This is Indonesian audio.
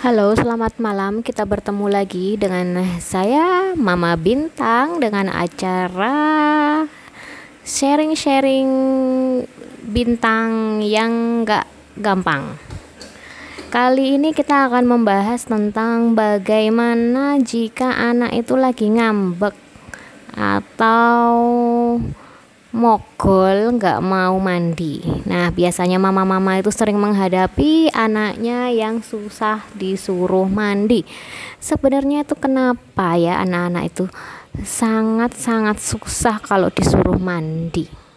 Halo, selamat malam. Kita bertemu lagi dengan saya, Mama Bintang, dengan acara sharing-sharing bintang yang gak gampang. Kali ini kita akan membahas tentang bagaimana jika anak itu lagi ngambek atau mogol nggak mau mandi. Nah, biasanya mama-mama itu sering menghadapi anaknya yang susah disuruh mandi. Sebenarnya itu kenapa ya anak-anak itu sangat-sangat susah kalau disuruh mandi?